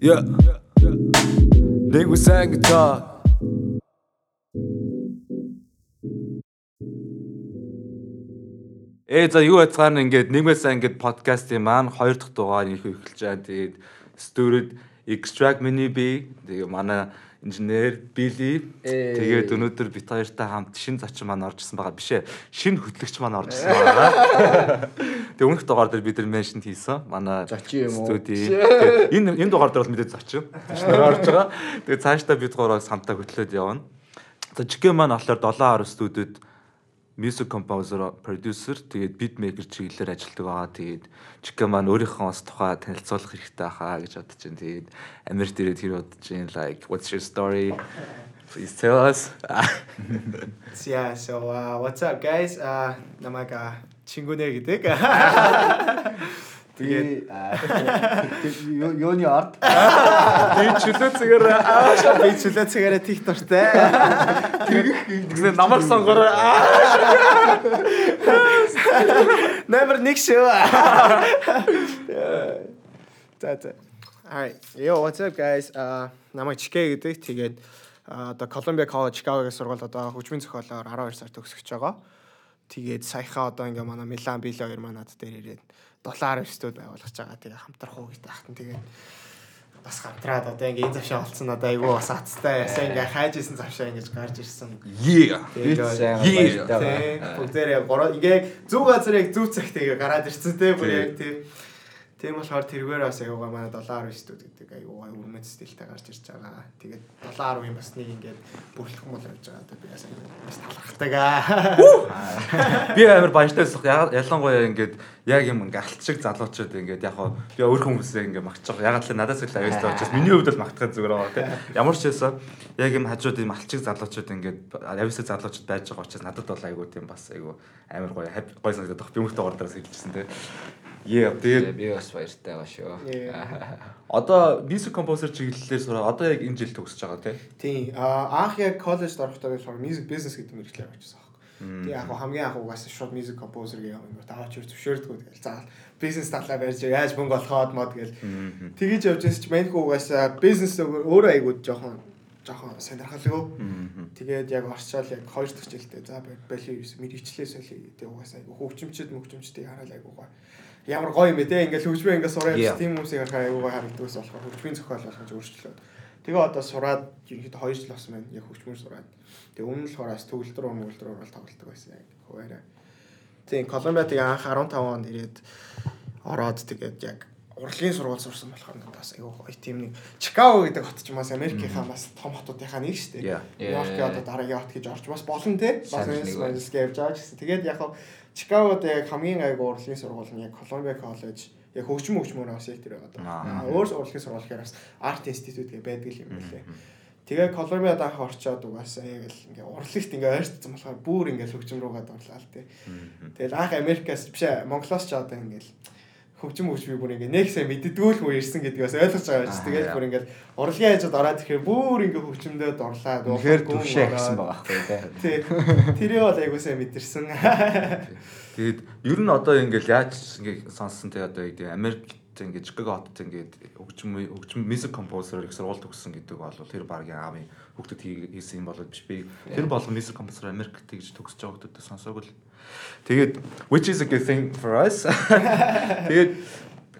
Yeah. Nigga sang guitar. Ээ за юу яцгаана ингээд нэгмээсээ ингээд подкастын маань хоёр дахь дугаар их эхэлж байгаа. Тэгээд студид extract mini B тэгээ манай инженер Билли тэгээд өнөөдөр бит хоёртай хамт шин зочин маань орж ирсэн байгаа биш ээ. Шин хөтлөгч маань орж ирсэн байгаа. Тэгээ өмнөх дугаар дээр бид нар меншн хийсэн. Манай Зочин юм уу? Тэгээд энэ энэ дугаар дээр бол мэдээд зочин. Зочноор орж байгаа. Тэгээд цаашдаа бид гураас хамтаа хөтлөөд явна. За Жигэ маань болохоор 7 10 студид music composer, producer тэгээд beat maker чиглэлээр ажилладаг байгаа. Тэгээд Чика маань өөрийнхөө бас тухай танилцуулах хэрэгтэй хаа гэж бодож байна. Тэгээд Америк дээрээ тэр бодож байна. Like what's your story? Please tell us. Yeah, so uh, what's up guys? Uh, намайг uh, Чингүнэ гэдэг. Би юуны арт Би чөлөө цэгээр Би чөлөө цэгээрээ тийх дуртай. тэгсэн намайг сонгороо. Номер 1 шүү. За за. Alright. Yo, what's up guys? Uh, намайг Чикэ гэдэг. Тэгээд одоо Columbia College Chicago-гийн сургуульд одоо хөгжмийн зохиолоор 12 сар төгсөж байгаа. Тэгээд саяхаа одоо ингээ манай Милан Било хоёр манад дээр ирээд 7 студ байгуулах гэж байгаа. Тэгээ хамтрах уу гэж таахтан тэгээд бас хамтраад одоо ингээ энэ завшаа олцсон одоо айгүй бас аттай. Ясаа ингээ хайжсэн завшаа ингэж гарч ирсэн. Тий. Бүгдээрээ гороо ингээ зүг газар яг зүг цагт ингээ гараад ирсэн те бүр яг тий. Тийм болохоор тэргээр бас аюугаа манай 710 студ гэдэг аюугаа өрмөц стилтэй гарч ирж байгаа. Тэгээд 710-ын бас нэг ингээд бүрлэх мол явж байгаа. Одоо би бас бас талархдаг аа. Би амар баяртайсах ялангуяа ингээд яг юм ингээ алт шиг залуучууд ингээд яг хоо би өөр хүмүүсээ ингээ магтаж байгаа. Ягаад л надаас их авьяастай учраас миний хувьд бол магтахад зүгээр байгаа тийм. Ямар ч байсан яг юм хажууд юм алт шиг залуучууд ингээд авьяастай залуучууд байж байгаа учраас надад бол айгуу тийм бас айгуу амар гоё гоё санагдаад. Би өмнөх дугаар дээрээс хэлчихсэн тийм. Yeah, тэгээд би бас баяртай байгаа шүү. одоо music composer чиглэлээр сураа одоо яг энэ жил төгсөж байгаа тийм. Тийм. Аа анх яг коллежд орохдоо би music business гэдэг мэрэгчлэр авчихсан аахгүй. Тэгээ яг хамгийн анх угаасаа шууд music composer гэх юм ингээд аваач юу зөвшөөрдгөө тэгэл заавал бизнес талаа барьж яаж мөнгө олоход мод гэл тэгэж явж байсан чи маньх угаасаа бизнес өөрөө айгууд жоохон жоохон сонирхолгүй. Тэгээд яг орчоол яг хоёр дахь жилдээ за бали мэрэгчлээ солио гэдэг угаасаа айгу хөгжимчд мөгжимчдийг хараад айгу гоо. Ямар гоё юм бэ те ингээл хөгжмөө ингээд сураад Yeah. тийм хүмүүсийг харахаа айгу гоо харагддагс болохоор хөгжмийн зохиол болгож өөрчлөлөө. Тэгээ одоо сураад ерөнхийдөө 2 жил болсон байна. Яг хөгжмөр сураад. Тэгээ өмнө болохоор бас төгөлдөр мөгөлдөр орол тоглолдог байсан яг хуваараа. Тийм Колумбиа тэгээ анх 15 онд ирээд ороод тэгээд яг урлагийн сургууль сурсан болохоор надад бас айгүй гоё тийм нэг Чикаго гэдэг хот ч юм бас Америкийнхаа бас том хотуудынхаа нэг шүү дээ. Yeah. Нью-Йоркийн одоо дараагийн хот гэж орж бас болно те. Бас. Angeles явж байгаа ч гэсэн. Тэгээд яг Чикагод яг хамгийн айгүй урлагийн сургууль нь яг Columbia College яг хөгжим хөгжмөр бас яг тэр байгаа. Өөр урлагийн сургууль гэхээр бас Art Institute гэх байдаг юм байлээ. Тэгээ Колумбиад анх орчоод угаасаа яг л ингээ урлагт ингээ ойртсон болохоор бүр ингээ хөгжим руугаад орлаа л тий. Тэгэл анх Америкаас биш Монголоос ч одоо ингээл хөгжим хөгжмийг бүр ингээ нэг сайн мэддэггүй л мөр ирсэн гэдгээс ойлгож байгаа чи. Тэгээд бүр ингээ урлагийн хажууд ороод ирэхээр бүр ингээ хөгжмөдөд орлаа. Үнэхээр Гүн төвшөө гэсэн байгаа байхгүй тий. Тэрийг бол айгуу сайн мэдэрсэн. Тэгээд ер нь одоо ингээл яаж ингээ сонссон те одоо яг Америкт ингээ Чикаго хотод ингээд хөгжим хөгжим music composer их сургууль төгссөн гэдэг бол тэр багийн аавын хий- хийсэн юм болоод биш би тэр болгон music composer Америкт тэгж төгсөж байгаа хүүхдэд сонсоогүй л тэгээд which is a good thing for us. Тэгээд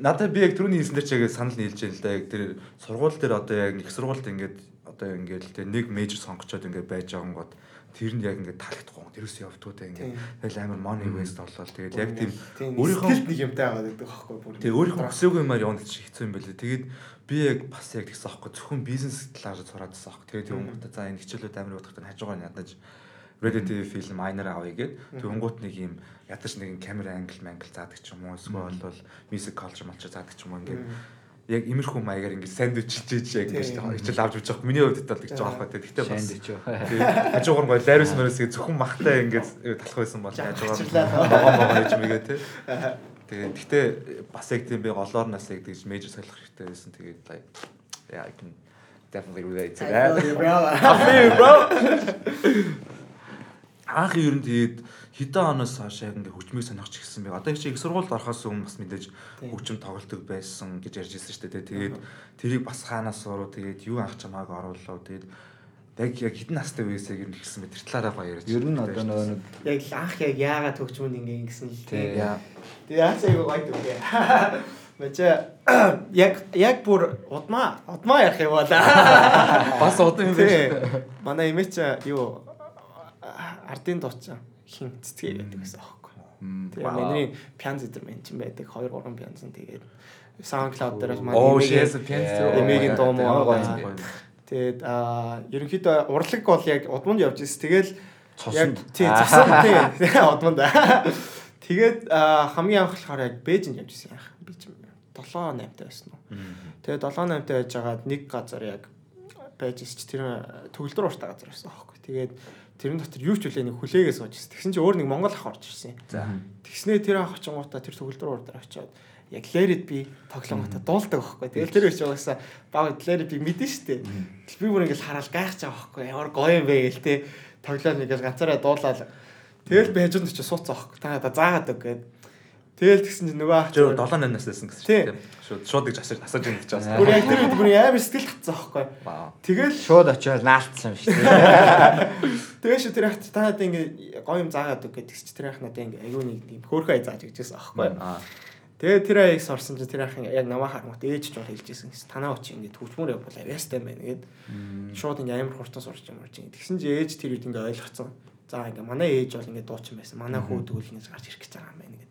надад би яг түрүүний хэлсэн дээр ч яг санал нийлж байна л да. Яг тэр сургууль дээр одоо яг их сургуульд ингээд одоо ингээд л те нэг major сонгочоод ингээд байж байгаа гот тэр нь яг ингээд таалагдахгүй тэрээс явдгуу те ингээд тэгэл амар money waste болол тэгээд яг тийм өөрийнхөө- нэг юмтай байгаа гэдэг байхгүй бүр. Тэгээ өөрийнхөө хүсээгүй юмар явна гэж хэцүү юм байлээ. Тэгээд би яг бас яг тэгсэн аахгүй. Зөвхөн бизнес талаар сураадсан аахгүй. Тэгээд тэр хүмүүс за энэ хичээлүүд амар бодохтой хажуугаар нь TV film minor авъя гэд. Хөнгөт нэг юм ядаж нэг камера англ мангл заадаг ч юм уу эсвэл бол music culture малчаа заадаг ч юм уу ингээд яг имерхүү маягаар ингээд сандвич чиж яг Тийм. ингээд хичээл авч явж байгаа. Миний хувьд бол тэгж байгаа байхгүй. Тэгтээ бас хажуугаар гоё лайрус мөрөөсөө зөвхөн махтай ингээд талах байсан бол хажуугаар Хачирлаа. могоо могоо гэж мэгээ те. Тэгээд гэтээ бас яг тийм би голоор нас яг тэгж мейжер солих хэрэгтэй байсан. Тэгээд yeah I can definitely relate to that. I feel you, bro. Анх ер нь тэгээд хэдэн оноос хойш яг ингээ хөгжмийг сонирхож ирсэн бэ? Одоо их их сургуульд орохоос өмнө бас мэдээж Тийм. хөгжим тоглолтог байсан гэж ярьж ирсэн шүү дээ. Тэгээд тэрийг бас хаанаас уруу тэгээд юу анх чамааг оруулав? Тэгээд яг яг хэдэн настай байсаг юм хэлсэн бэ? Тэр талаараа гоё яриач. Ер нь одоо нөгөө нэг Яг анх яг яагаад хөгжмөнд ингээ ингэсэн л Тий. тий. яа Тэгээ яасан айгу гоё дүгэ. Мача яг яг бүр удмаа удмаа ярих юм байна. бас одоо юм байна. Тий. Манай имэч юу ардын дуучин хин цэцгээ байдаг гэсэн аахгүй. Тэгээ миний пянз эдэр мен чинь байдаг 2 3 пянз нь тэгээд SoundCloud имэгийн- пианист. Эмээгийн дуу Ямар гоё? Тэгээд аа ерөнхийдөө урлаг бол яг удманд явж ирсэн. Тэгэл яг тий цусан тий удманд. Тэгээд хамгийн анх болохоор яг Бээжинд явж ирсэн яах. Би ч 7 8 таа байсан уу. Тэгээд 7 8 таа байж байгаа нэг газар яг байж ч тэр төгөлдөр ууртай газар байсан аахгүй. Тэгээд тэрэн дотор юу ч үлээ нэг хүлээгээс сууж ирсэн. Тэгсэн чинь өөр нэг Монгол ах орж ирсэн. За. Тэгснээ тэр ах очингуудаа тэр төгөлдөр уур дээр очиод яг Let би тоглоомготой дуулдаг байхгүй. Тэгэл тэр үеч угаасаа баг Let би мэдэн штэ. Би бүр ингээл хараад гайхаж байгаа байхгүй. Ямар гоё юм бэ гээл те. Тоглоод нэгээс ганцаараа дуулаад тэгэл хажууд очиж сууцсан байхгүй. Та надаа заагаад өг гээд. Тэгэл тэгсэн чинь нөгөө ах Жоо 7 8 нас байсан гэсэн чинь. Шууд шууд гэж асаж асаж юм гэж бүр байна. яг тэр үед бүр амар сэтгэл татсан байхгүй. Вау. Тэгэл шууд очиод наалтсан шүү дээ. тэгээ шүү тэр ахт та надаа ингээ гоё юм заагаад өг гэдэг чи тэр ах надаа ингээ аюу нэг тийм хөөрхөн ай зааж өгчээсэн аахгүй. Аа. Тэгээ тэр аяг сорсон чинь тэр ахын яг намаа хармат ээж ч бол хэлжсэн гэсэн. Танаа очи ингээд хөвчмөр явбал авьяастай байна гэд. Шууд ингээд амар хурдан сурч юм уу чинь. Тэгсэн чинь ээж тэр үед ингээд ойлгоцсон. За ингээд манай ээж бол ингээд дуучин байсан. Манай хүү тэгвэл ингээд гарч ирэх гэж байгаа юм байна гэд.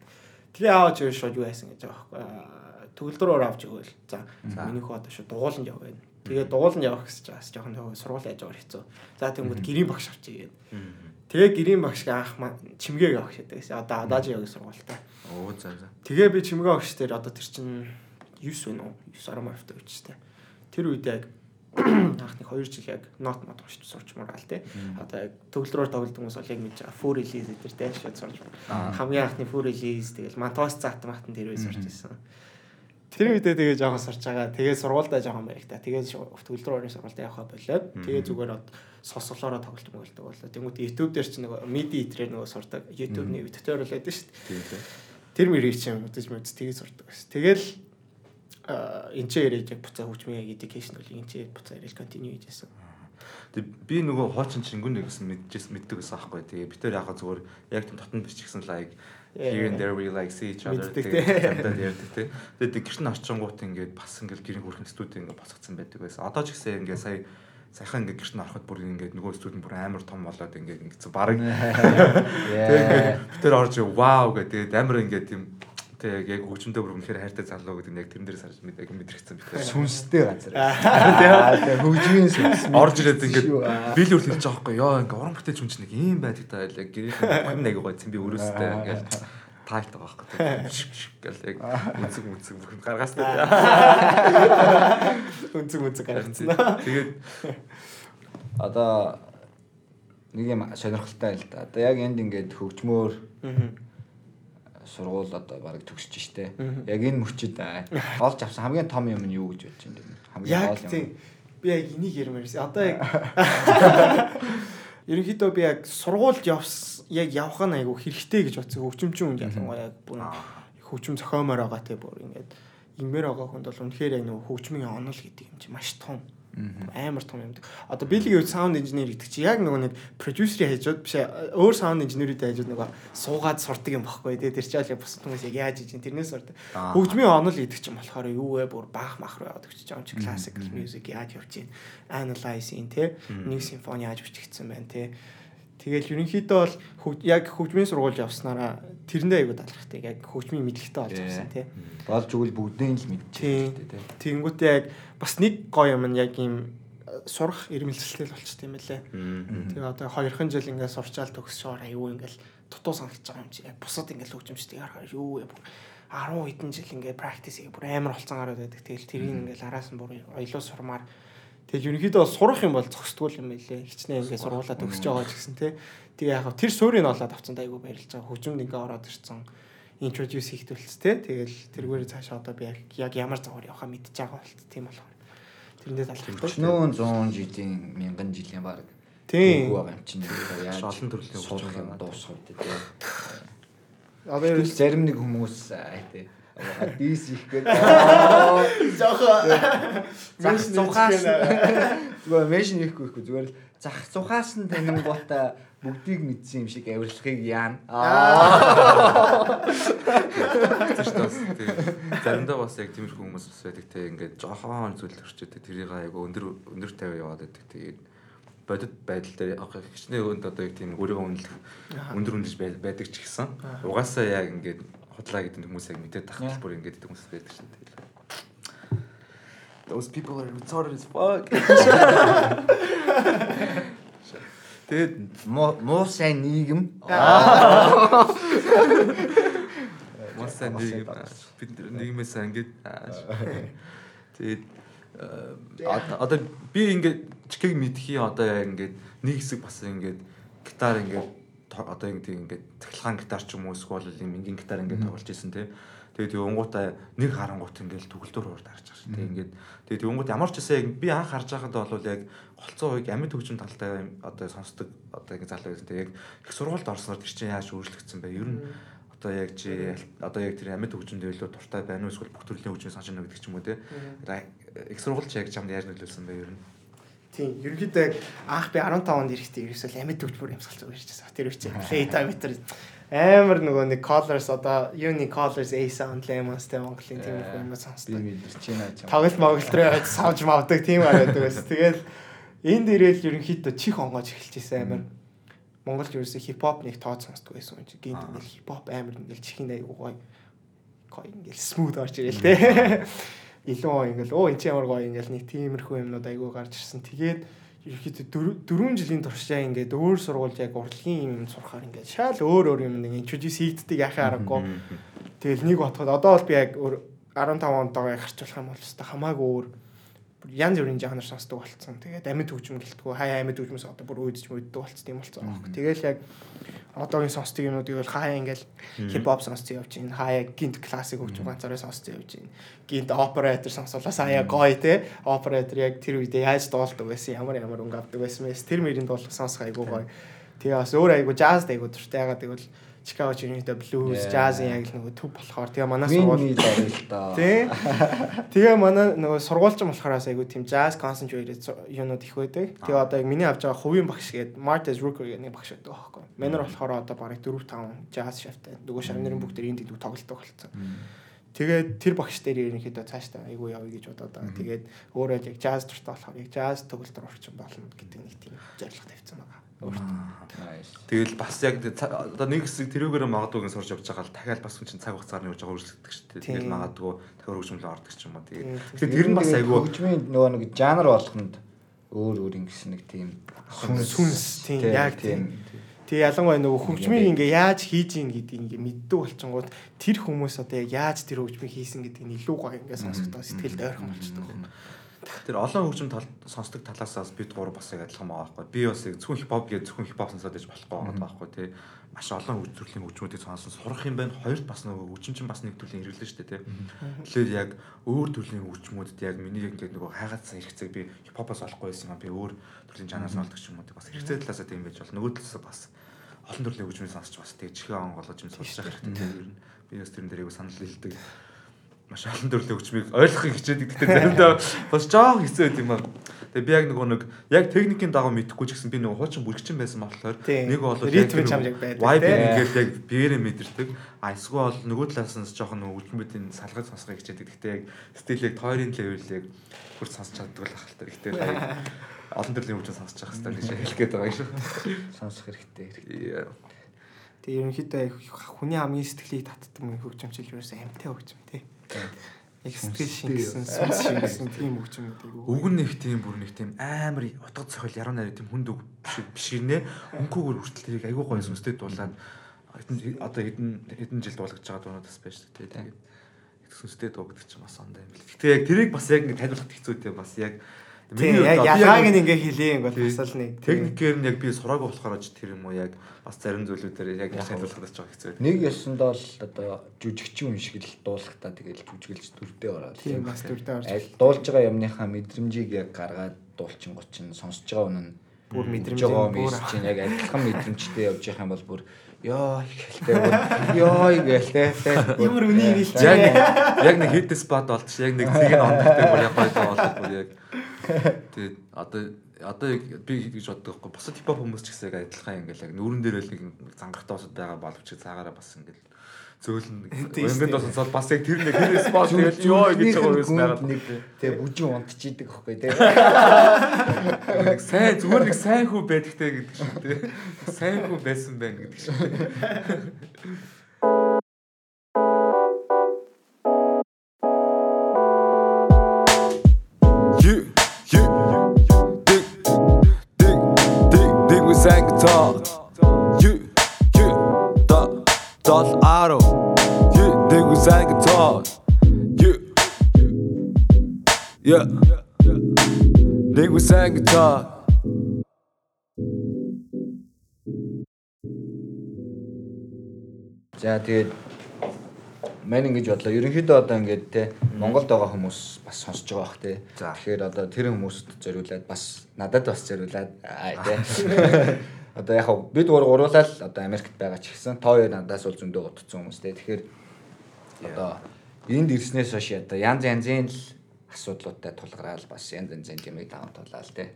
Тэгээ аавч өөр шууд юу яасан гэж байгаа байхгүй. Төгөлдрөөр авч өгөөл. За миний хүү одоо шууд дугууланд яв байна. Тэгээ дугууланд явах гэж байгаас жоохон сургууль яж байгаа хэцүү. За тэгмүүд гэрийн багш авчий гэд. Тэгээ гэрийн багш анх чимгээг авах гэдэг. Одоо адааж явах сургуультай. Оо за за. Тэгээ би чимгээ огш дээр одоо тэр чинь 9 вэ нөө 9 10 автай үчтэй. Тэр үед яг анхны 2 жил яг нот мод гош сурчмаар гал те. Одоо яг төгөлдрөөр тоглодог хүмүүс бол яг мэдж байгаа. Full release дээр те шууд сурч. Хамгийн анхны full release тэгэл мантос заат матан тэр үе сурч ирсэн. Тэр үедээ тэгээ жоохон сурч байгаа. Тэгээ сургуульдаа жоохон баригта. Тэгээ төгөлдрөөрийн сургуультай явахаа болоод тэгээ зүгээр од сосголоороо тоглолт мөглөдөг болоо. Тэнгүүд YouTube дээр чинь нөгөө MIDI этрээр нөгөө сурдаг. YouTube-ний tutorial байдаг шүү дээ. Тэр мэрийг чинь үзэж мэдс тгий сурдаг. Тэгэл энэ ч яриж яг буцаа хөгжмийн яг education бол энэ ч буцаа яриж continue хийжсэн. Тэг би нөгөө хуучин чингүн нэгсэн мэдчихсэн мэддэг гэсэн аахгүй. Тэгээ би тэр яхаа зүгээр яг тийм дотн бичсэн like here and there we like see each other тэгээд ярьдаг тий. Тэгээд гэрн орчингууд ингээд бас ингээд гэрийн хүрхэн студид ингээд босгоцсон байдаг байсан. Одоо ч гэсэн ингээд сая сайхан ингээд гэрн ороход бүр ингээд нөгөө студид бүр амар том болоод ингээд ингэсэн баг. Тэгээд ингээд би тэр орж вау гэдэг амар ингээд тийм тэг яг хөгжмөдөө бүр үнэхээр хайртай залуу гэдэг нь яг тэрэн дээр сарж мэд яг мэдрэгцэн би тэр. Сүнстэй газар. Аа тэгээ хөгжмийн сүнс. орж ирээд ингээд бил үр хэлж байгаа байхгүй ёо ингээ уран бүтээлч хүн чинь нэг юм байдаг та яг гэрийн нэг гой цэмби өрөөстэй ингээл таалт байгаа байхгүй гэл яг үнцэг үнцэг бүхэн гаргаас Үнцэг үнцэг гаргацсан. тэгээд Одоо нэг юм сонирхолтой л да. Одоо яг энд ингээд хөгжмөөр сургууль одоо баг төгсөж штэ. Яг энэ мөчөд аа, олж авсан хамгийн том юм нь юу гэж бодож байна? Хамгийн гол юм. би яг энийг ярмаар байсан. Одоо яг Ерөнхийдөө би яг сургуульд явс яг явах нь айгу хэрэгтэй гэж бодсон. Хөгжимчин хүн ялангуяа бүр хөгжим зохиомоор байгаа те бүр ингээд ингэмээр байгаа хүнд бол үнэхээр яг нөгөө хөгжмийн онол гэдэг юм чи маш том. Амар том юм. Одоо билгийн үед саунд инженер гэдэг чи яг нөгөө нэг продюсерийн хажууд биш өөр саунд инженерүүдийн хажууд нөгөө суугаад сурдаг юм баггүй те тэр чинь яг бусад хүмүүс яг яаж хийж тэрнээс сурдаг. Хөгжмийн онол гэдэг чинь болохоор юу вэ? Бүр баах мах руу яваад өгч байгаа юм чи classical music яаж явж ийн analyze ин те нэг симфони яаж бичигдсэн байна те Тэгэл ерөнхийдөө бол яг хөгжмийн сургууль явснараа тэрэндээ айгуу талархдаг. Яг хөгжмийн мэдлэгтэй болж авсан тий. болж өгвөл бүгдийг л штэ тий. Тэнгүүтээ яг бас нэг гоё юм нь яг ийм э, сурах ирмэлцэлтэй л болчтой юм лээ. Тэгээ одоо хоёрхан жил ингээд сурчаал төгсөөр аюу ингээл дутуу санагдаж байгаа юм чи. Яг бусад ингээд хөгжимчдийг харахаар юу бүр 10 хэдэн жил ингээд practice хийгээ бүр амар болцсон гараад байдаг. Тэгэл тэрийг ингээд араас нь бүр оёлоо сурмаар Тэгэл ерөнхийдөө сурах юм бол зохисдгүй юм байлээ. Хичнээн ингээд сургуулаа төгсөж байгаа ч гэсэн тий. Тэгээ яг тэр суурийг олоод авцсан айгу баярлж байгаа. Хөгжимд ингээд ороод ирсэн introduce хийхтүүлс тий. Тэгэл тэргээр цаашаа одоо би яг ямар загвар явахаа мэдчихэж байгаа болт тийм болохоор. Тэрэндээ талархдаг. 40 100 жилийн мянган жилийн баг Тийм. байгаа юм чинь яаж Олон төрлийн хөгжим юм дуусах үү тий. Одоо зарим нэг хүмүүс аа тий. Дис их гээд жоохон зах цухаас зүгээр меншн хийхгүй ихгүй зүгээр л зах цухаас нь танин гута бүгдийг мэдсэн юм шиг авирлахыг яана. Заримдаа бас яг тиймэрхүү хүмүүс бас байдаг те. Ингээд жоохон зүйл төрчөөд тэрийг айгу өндөр өндөр тавиа яваад байдаг тэгээд бодит байдал дээр хичнээн өнд одоо яг тийм өөрийгөө үнэлэх өндөр үнэлж бай- байдаг ч гэсэн угаасаа яг ингээд худлаа гэдэг хүмүүс яг мэдээд тахтал бүр ингээд гэдэг хүмүүс байдаг шин тэгээд Those people are retarded as fuck. Тэгээд Муу муу сайн нийгэм. Мос сайн нэг бид нийгмээс ингээд тэгээд одоо би ингээд чикийг мэдхий одоо яг ингээд нэг хэсэг бас ингээд гитар ингээд одоо ингээд ингээд цахилгаан гитар ч юм уу эсвэл юм ингийн гитар ингээд тоглож исэн тий. Тэгээд унгуудаа нэг харангуут ингээд төгөлдөр урд харж байгаа шүү. Тэг ингээд тэгээд унгууд ямар ч гэсэн яг би анх харж байхад бол яг голцоо уйг амьд хөгжим талтай одоо сонсдог одоо ингээд залуу байсан. Тэг яг их сургуульд орсноор тэр чинь яаж өөрчлөгдсөн бэ? Ер нь одоо яг чи одоо яг тэр амьд хөгжинд илүү дуртай байна уу эсвэл бүх төрлийн хөгжмийг сонсож байна гэдэг ч юм уу те. Их сургуульч яг чамд яаж нөлөөлсөн бэ ер нь? Тийм, ерөнхийдөө яг анх би 15 онд ирэхдээ ерөөсөө амьд төгчмөр юмсгалж байгаа дээ. Тэр үчи play diameter амар нөгөө нэг colors одоо uni colors a sound lemons тэ Монголын тийм их юм Би сонсдог. мэдэрч байна ч. Тоглолт моголт руу яваад савж мавдаг тийм байдаг байсан. Тэгэл энд ирээл ерөнхийдөө чих онгоож эхэлж байсан амар. Монголд ерөөсөө хип хоп нэг тоод сонсдог байсан юм чи. Гинт ингээл хип хоп амар ингээл чихэн аяг гоё. Гоё ингээл смут орж ирээл тэ. Илүү ингээл оо энэ чи ямар гоё ингээл нэг тиймэрхүү юмнууд айгүй гарч ирсэн. Тэгээд ерөөхдөө дөрвөн жилийн туршаа ингээд өөр сургууль яг урлагийн юм сурахаар ингээд шал өөр өөр юм нэг introduce хийгддэг яхаа аргагүй. Тэгэл нэг бодоход одоо бол би яг өөр 15 онд байгаа харьцуулах юм бол өстой хамаагүй өөр бүр янз бүрийн жанр сонсдог болцсон. Тэгээд амьд хөгжим гэлтгүү хаяа амьд хөгжмөөс одоо бүр өөдөж мөддөг болцсон юм болцсон аахгүй. Тэгэл яг одоогийн сонсдог юмнуудыг бол хаяа ингээл хип хоп сонсцсон явж байна. Хаяа гинт классик хөгжим ганцаараа сонсцсон явж байна. Гинт оператор сонсуулаас хаяа гоё те. Оператор яг тэр үедээ яаж дуулдаг байсан, ямар ямар өнгө авдаг байсан мэс. Тэр мөрийн дуулах сонсох айгуу гоё. Тэгээ бас өөр айгуу jazz айгуу дуртай. Ягаад гэвэл Chicago Junior-тэй blues, jazz-ийн яг л нөгөө төв болохоор тэгээ манай сургууль. Тий. Тэгээ манай нөгөө сургуульч болохоор айгу тийм jazz concentrated юунууд их байдаг. Тэгээ одоо яг миний авч байгаа хувийн багш гээд Martez Rooker гэх нэг багш байдаг аахгүй. Манер болохоор одоо бараг 4 5 jazz шавтай. Нөгөө шавнарын бүгд энд дүү тоглолдог болцсон. Тэгээд тэр багш дээр ерөнхийдөө цаашдаа айгу явъя гэж бодоод байгаа. Тэгээд өөрөө яг jazz дуртай болохоор яг jazz төгөлдөр орчин болно гэдэг нэг тийм зорилго тавьсан байгаа. Тэгэл бас яг одоо нэг хэсэг тэрүүгээр магадгүй гэн сурч явж байгаа л дахиад бас чинь цаг хугацаар нь явж байгаа өөрчлөгддөг шүү дээ. Тэгэл магадгүй дахиад хөгжмөлөө ордог ч юм уу. Тэгээд тэгэхээр тэр нь бас айгүй хөгжмийн нөгөө нэг жанр болгонд өөр өөр ингэсэн нэг тийм Сүнс тийм яг тийм. Тэгээ ялангуяа нөгөө хөгжмийг ингээ яаж хийж ийн гэдгийг ингээ мэддэг болчингууд тэр хүмүүс одоо яг яаж тэр хөгжмийг хийсэн гэдгийг нь илүү гоё ингээ сонсохдоо сэтгэлд ойрхон болчдөг. Тэр олон хөгжим тал сонсдог талаасаас бид гур бас яг адилхан байгаа байхгүй. Би бас яг зөвхөн хипхоп гэж зөвхөн хипхоп сонсоод иж болохгүй байгаа байхгүй тий. Маш олон хөж- төрлийн хөгжмүүдийг сонсон сурах юм байна. Хоёрт бас нөгөө хөгжим чинь бас нэг төрлийн хэрэглэн шүү дээ тий. Тэгэхээр яг өөр төрлийн хөгжмүүдэд яг миний яг ингээд нөгөө хайгаацсан хэрэгцээг би хипхопоос олохгүй байсан юм би өөр төрлийн жанр сонсдог ч юм уу тий. Бас хэрэгцээ талаасаа тийм байж бол нөгөө талаасаа бас олон төрлийн хөгжмийг сонсч бас тэгээ чихээ онгоолож юм сонсож байгаа хэрэгтэй тий. Би бас тэрэн дээр айгу санал хэлдэг маш олон төрлийн хөгжмийг ойлгохыг хичээдэг. Гэхдээ заримдаа бас жоох хэцүү байт юм аа. Тэгээ би яг нөгөө нэг яг техникийн дагуу мэдэхгүй ч гэсэн би нөгөө хуучин бүргчин байсан болохоор нэг бол Ритм чамд яг байдаг, Vibe ингээд яг биеэрээ мэдэрдэг. А эсвэл нөгөө талаас нь жоохон нөгөө хөгжмүүдийн салгаж сонсохыг хичээдэг. Гэхдээ яг стил яг тойрын левел яг хурц сонсч чаддаг л ахaltaа. Гэхдээ яг олон төрлийн хөгжим сонсож явах хэрэгтэй гэж хэлэх гээд байгаа юм шиг. сонсох хэрэгтэй хэрэгтэй. Тэгээ ерөнхийдөө хүний хамгийн сэтгэлийг татдаг юм хөгжимчил ерөөсөө амтай хөгжим тий. Яг сэтгэл шингэсэн, сүнс шингэсэн тийм хөгжим гэдэг. Үг нэг тийм бүр нэг тийм амар утга цохол яруу найраа тийм хүнд үг биш бишгэрнэ. Өнгөөгөр хүртэл тэрийг айгүй гоё сүнстэй дуулаад одоо хэдэн хэдэн жил дуулгаж байгаа дуунууд бас байж тээ. Тэгээд сүнстэй дуу гэдэг чинь бас ондоо юм бэл. Гэтэ яг тэрийг бас яг ингэ таниулах хэцүүтэй бас яг Яг ялгааг нь ингээ хэлээ бол бас л нэг техникээр нь яг би сураагүй болохоор ч тэр юм уу яг бас зарим зүйлүүдээр яг таниулах гэж байгаа хэцүү. Нэг ёсондоо л одоо жүжигчин юм шиг л дуулахтаа тэгэл жүжиглж дүрдээ ороод. тийм бас дүрдээ орж. Аль дуулж байгаа юмныхаа мэдрэмжийг яг гаргаад дуулчин гочин сонсож байгаа үнэн бүр мэдрэмж жоо бүр. чинь яг адилхан мэдрэмжтэй явж явах юм бол бүр ёо ихэлтэй бүр ёо гэлтэй те ямар үнийг хэлж Яг нэг яг нэг хит спот болчих яг нэг зэг нь ондогтой бүр яг гоё болоод бүр яг тэгээд одоо одоо яг би гэж боддог байхгүй бусад хипхоп хүмүүс ч гэсэн яг адилхан ингээл яг нүүрэн дээр л нэг зангарахтай босод байгаа боловч цаагаараа бас ингээл зөөлн ингээд бас сонсоод бас яг тэр нэг тэр спот тэгэл ёо гэж байгаа юм байгаад нэг те бүжин унтчихийдэг хөхгүй нэг сайн зүгээр нэг сайн хүү байдагтай гэдэг шиг тий. Сайн хүү байсан байна гэдэг шиг. You, dot, dot, auto. You, dig with sang guitar. You, yeah, dig with sang guitar. За тэгээд мань ингэж бодлоо. Ерөнхийдөө одоо ингээд те Монголд байгаа хүмүүс бас сонсож байгаа бах те. Тэгэхээр одоо тэр хүмүүст зориулаад бас надад бас зориулаад аа те. Одоо яг хав бид гур гуруулаад одоо Америкт байгаа ч гэсэн тоо хоёр надаас бол зөндөө утцсан хүмүүс те. Тэгэхээр одоо энд ирснээс хойш одоо янз янзын л асуудлуудтай тулгараал бас янз янзын юмыг даван тулаал те.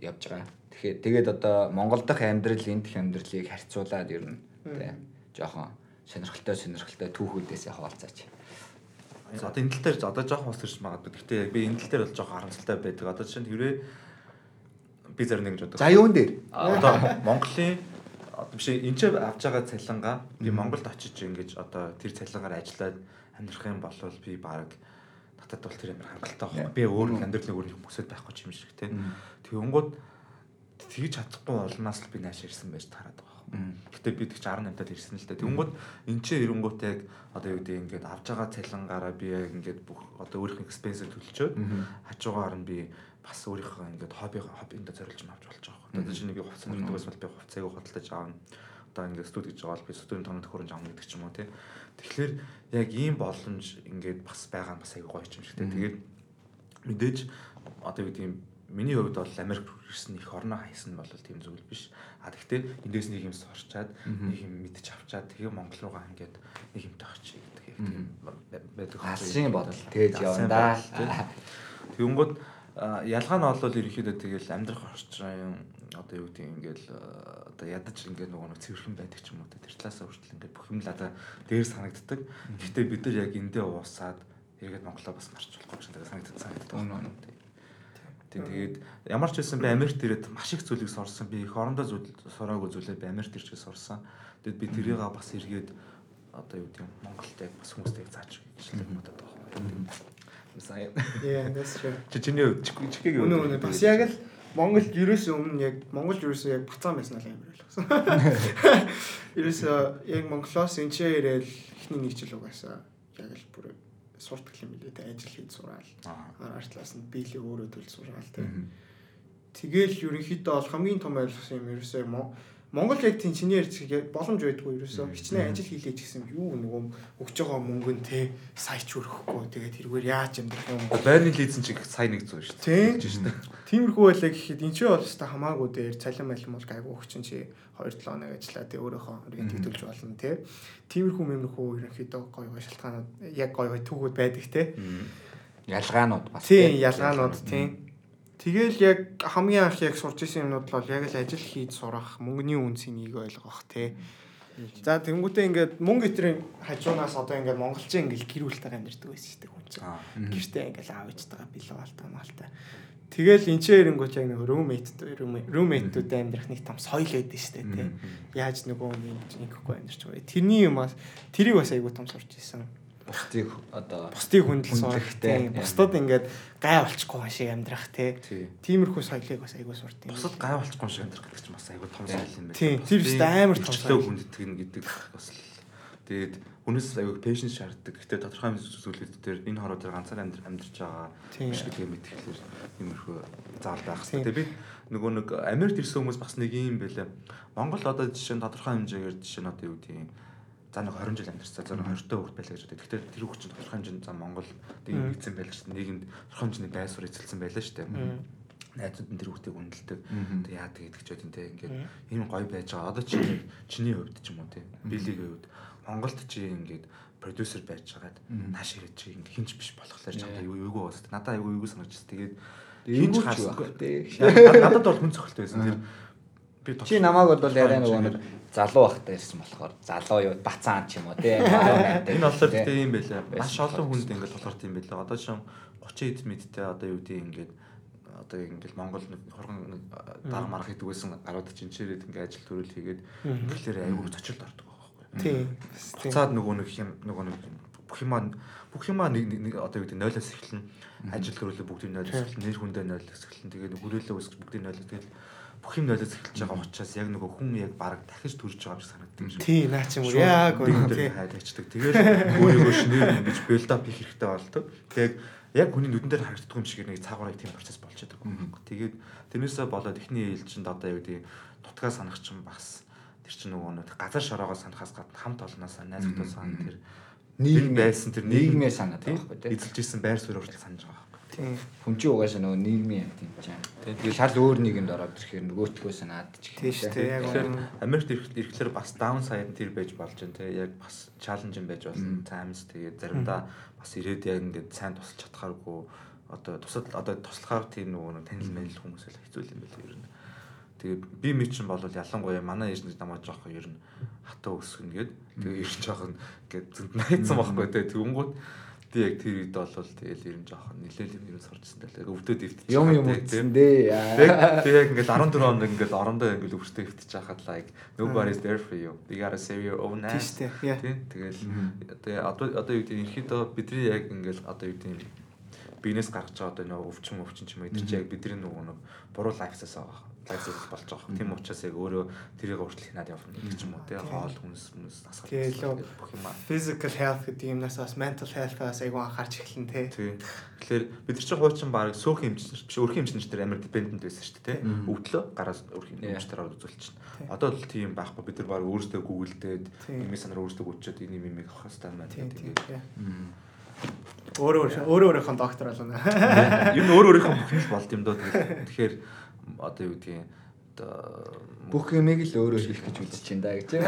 явж байгаа. Тэгэхээр тэгээд одоо Монгол дахь амьдрал энд дэх амьдралыг харьцуулаад ер нь те жоохон сонирхолтой сонирхолтой түүхүүдээс хаалцаач. Одоо энэ тал дээр одоо жоохон ус төрж магадгүй. Гэхдээ би энэ тал дээр бол жоохон харамсалтай байдаг. Одоо чинь хэрвээ би зарим нэг гэж боддог. За юун дээр? Одоо Монголын одоо биш энэ ч авч байгаа цалингаа би Монголд очиж ингэж одоо тэр цалингаар ажиллаад амьдрах юм бол би баг надад бол тэр амар хангалттай байхгүй. Би өөр амьдралын өөр юм өсөд байхгүй юм шиг тий. Тэгэнгүүт тэгж чадахгүй болноос л би нааш ирсэн байж тараад байгаа. Гэтэ би тэг 18-тад ирсэн л дээ. Тэгэнгүүт эн чинь ирэнгүүт яг одоо юу гэдэг ингээд авж байгаа цалингаараа би яг ингээд бүх одоо өөрийнх нь экспенс төлчөөд хажуугаар нь би бас өөрийнхөө ингээд хобби хоббинд зориулж авч болж байгаа байхгүй. Одоо чинь би хувцас нэрдэг бас би хувцааг худалдаж аавна. Одоо ингээд студ гэж байгаа бол би студийн тоног төхөөрөмж авна гэдэг ч юм уу тий. Тэгэхээр яг ийм боломж ингээд бас байгаа нь бас аягүй гоё юм шиг тий. Тэгээд мэдээж одоо юу гэдэг юм миний хувьд бол Америк ирсэн их орноо хайсан бол тийм зүйл биш. А тэгвэл эндээс нэг юм сурчаад нэг юм мэдчих авчаад тэгээ Монгол руугаа ингээд нэг юмтай очие гэдэг тийм байдаг. Алсын бодол тээж явна да. Тэгэнгүүт ялгаа нь бол ерөөхдөө тэгэл амьдрах орчин одоо юу гэдэг ингээл одоо ядаж ингээд нөгөө нэг цэвэрхэн байдаг ч юм уу тэр талаас хүртэл ингээд бүх юм л одоо дээр санагддаг. Гэхдээ бид нар яг эндээ уусаад эргээд Монголоо бас марч болохгүй ч гэдэг санагддаг санагддаг. Үнэн. Тийм тэгээд ямар ч байсан би Америкт ирээд маш их зүйлийг сурсан. Би их орондоо зүйл сураагүй зүйлээ би Америкт ирж сурсан. Тэгэд би тэрийг бас эргээд одоо юу гэдэг юм Монголд яг бас хүмүүстэй зааж гэж л бодоод байгаа юм. Сайн. Yeah, that's true. Чи чиний хувьд чигийг Үнэ үнэ бас яг л Монголд ерөөсөө өмнө яг Монголд ерөөсөө яг буцаан байсан л амар байлгсан. Ерөөсөө яг Монголоос энэ ч ирээл эхний нэг жил угаасаа яг л бүр суртал юм билээ те ажил хийж сураал. Араар талаас нь биелээ өөрөө төл сураал те. Тэгэл ерөнхийдөө бол хамгийн том ойлгосон юм ерөөсөө Монгол яг тийм чиний ярьж боломж байдгүй ерөөсөө хичнээн ажил хийлээ ч гэсэн юу нөгөө өгж байгаа мөнгө нь те сайч өрөхгүй тэгээд тэргээр яаж амьдрах юм байрны лизен чиг сая нэг зүү шүү Тийм. дээ. шүү дээ. Тиймэрхүү байлаа гэхэд энэ ч бол өстой хамаагүй дээр цалин малин бол гайгүй өгчин чи 2-7 хоног ажиллаа тий өөрөөхөө өргөн төгтөлж болно тий. Тиймэрхүү мэмэрхүү ерөнхийдөө гоё гоё шалтгаанууд яг гоё гоё түүхүүд байдаг тий. Ялгаанууд бас. Тийм ялгаанууд тийм. Тэгэл яг хамгийн анх яг сурч исэн юмнууд бол яг л ажил хийж сурах, мөнгөний үнцнийг ойлгох тий. За тэнгуүтээ ингээд мөнгө гэтрийн хажуунаас одоо ингээд монголчин ингээд гэр бүлтэйгээ амьдэрдэг байсан шүү дээ хүн чинь. Гэртээ ингээд аав ээжтэйгээ билүү алтай малтай. Тэгэл энэ ч эрэнгүүт яг нэг roommate roommate-уудтай амьдрах нэг том соёл байдаг шүү дээ тий. Яаж нөгөө нэг нэггүй амьдарч байгаа. Тэрний юмас тэрийг бас айгуу том сурч исэн. Бусдыг одоо Бусдыг хүндэл Хүндлэх, сурах тий. тий. Бусдад ингээд гай болчихгүй шиг амьдрах тий. Тий. Тиймэрхүү соёлыг бас айгуу сурт юм. Бусад гай болчихгүй юм шиг амьдрах гэдэг чинь бас айгүй том соёл юм байна. Тийм, тэр өстө амар том соёл. хүндэтгэх нь гэдэг бас тэгээд хүнээс айгүй patience шаарддаг. Гэхдээ тодорхой зүйлүүд дээр энэ хороо дээр ганцаар амьдр амьдарч байгаа биш гэдгийг мэдчихлээр иймэрхүү заал байх хэрэгтэй. Тэгээд би нөгөө нэг Америкт ирсэн хүмүүс бас нэг юм байлаа. Монгол одоо жишээ нь тодорхой хэмжээгээр жишээ нь одоо юу гэдэг юм за нэг 20 жил амьдарчаа за нэг 20 та хүүхд байлаа гэж боддог. Гэхдээ тэр чинь тодорхой хэмжээнд за Монгол нэг нэгдсэн байлаа шүү дээ. Нийгэмд тодорхой хэмжээний байр суурь эзэлсэн байлаа шүү дээ. найзууд нь тэр хүүхдийг үнэлдэг. Тэг яа гэдэг ч байдэн те ингээд ийм гоё байж байгаа. Одоо чи чиний хувьд ч юм уу те. Билигийн хувьд Монголд чи ингээд продюсер байж байгаад нааш ирээд чи ингээд хинч биш болохоор чамтай юу юугүй бас надаа айгүй юугүй санагдчихс. Тэгээд хинч хаас надад бол хүн цогцолтой байсан. Тэр би Чи намайг бол яриа нөгөө нэг залуу байхдаа ирсэн болохоор залуу юу бацаан ч юм уу те. Энэ болохоор гэдэг юм байлаа. Маш олон хүнд ингээд болохоор тийм байлаа. Одоо шин 30 эд мэдтэй одоо юу гэдэг ингээд одоо ингээд Монгол хурган дарга марга хийдэг байсан гарууд чинчээрээд ингээд ажил төрөл хийгээд тэгэхээр айгүй зочилд ордог байхгүй. Тийм. Буцаад нөгөө нэг юм нөгөө нэг бүх юмаа бүх юмаа нэг нэг одоо юу гэдэг нойлоос эхэлнэ. Ажил төрөлөө бүгдийг нойлоос эхэлнэ. Нэр хүндээ нойлоос эхэлнэ. Тэгээд хүрээлээ үсгэж бүгдийг нойлоос тэгэл бүх юм нойлоос эхэлж байгаа учраас яг нөгөө хүн яг бараг дахиж төрж байгаа юм шиг санагддаг юм шиг. Тийм наа чи уу яг үнэ өндөр тийм. хайд ачдаг. Тэгээд өөрийгөө шинээр ингэж билд ап хийх хэрэгтэй болдог. Тэгээд яг хүний нүдэн дээр харагддаг юм шиг нэг цаагаараа тийм процесс болж байгаа юм. Тэгээд тэрнээсээ болоод эхний ээлжинд одоо юу гэдэг нутгаа санах чинь бас тэр чинь нөгөө нэг газар шороогоо санахаас гадна хамт олноосаа найз нөхдөсөө тэр Нийгмээ- байсан тэр нийгмээ санаад тийм байгаа байхгүй те. эзэлж исэн байр суурь хүртэл санаж байгаа байхгүй. Тийм. Хүн чинь угаасаа нөгөө нийгмийн юм тийм ч юм. Тэгээд шал өөр нийгэмд ороод ирэхээр нөгөөтгөө санаад ч Тийм шүү дээ. Яг. Америкт ирэх- ирэхлээр бас даун сайд тэр байж болж байна те яг бас чаленж юм байж болно times тэгээд заримдаа бас ирээд яг ингээд сайн тусалж чадхааргүй одоо тусал одоо туслахаар тийм нөгөө танил мэнэл хүмүүс л хэцүү юм байл ер нь тэгээд би ми чинь бол ялангуяа манай ээж нэг намайг жоохоо ер нь хатаа өсгөн гээд тэгээд ирж жоох нь ингээд зөнд найцсан байхгүй. Те тэгүнгууд би яг тэр үед бол тэгэл ер нь жоох нилээл юм ерөөс орчихсан даа өвдөд ивтчих юм юм үтсэн дээ. Би яг ингээд 14 онд ингээд орондоо ингээд өвчтөй хөвтөж хахад like nobody's there for you. You gotta save your own ass. тэгэл тэгээ одоо одоо юу гэдэг ерхийдөө бидний яг ингээд одоо юу гэдэг бизнес гаргаж байгаа одоо нөгөө өвчин өвчин ч юм уу эдгээр чи яг бидний нөгөө нэг буруу лайфсаас байгаа лайфсаас болж байгаа. Тийм учраас яг өөрөө тэрийг өөрчлөх надад явна гэдэг ч юм уу тэгээ хоол хүнс хүнс насгал бүх юм аа. Physical health гэдэг юмнаас бас mental health-аас айгүй анхаарч эхэлнэ те. Тийм. Тэгэхээр бид нар чинь хуучин баг сөөх эмчнэр биш өрхийн эмчнэр дээр амар dependent байсан шүү дээ, тий. Өвдлөө гараас өрхийн эмчнэр ороод үзүүлчихнэ. Одоо л тийм байхгүй бид нар баг өөрсдөө гуглдээд Тийм. имийн санаар өөрсдөө гүйчээд энэ юм авах хэрэгтэй байна тэгээд. Өөрөө өөрөө өөрийнхөө доктор болно. Ер нь өөр өөрийнхөө бүх юм болд юм доо. Тэгэхээр одоо юу гэдгийг одоо Бүх юмыг л өөрөө хийх гэж үзэж чинь да гэж.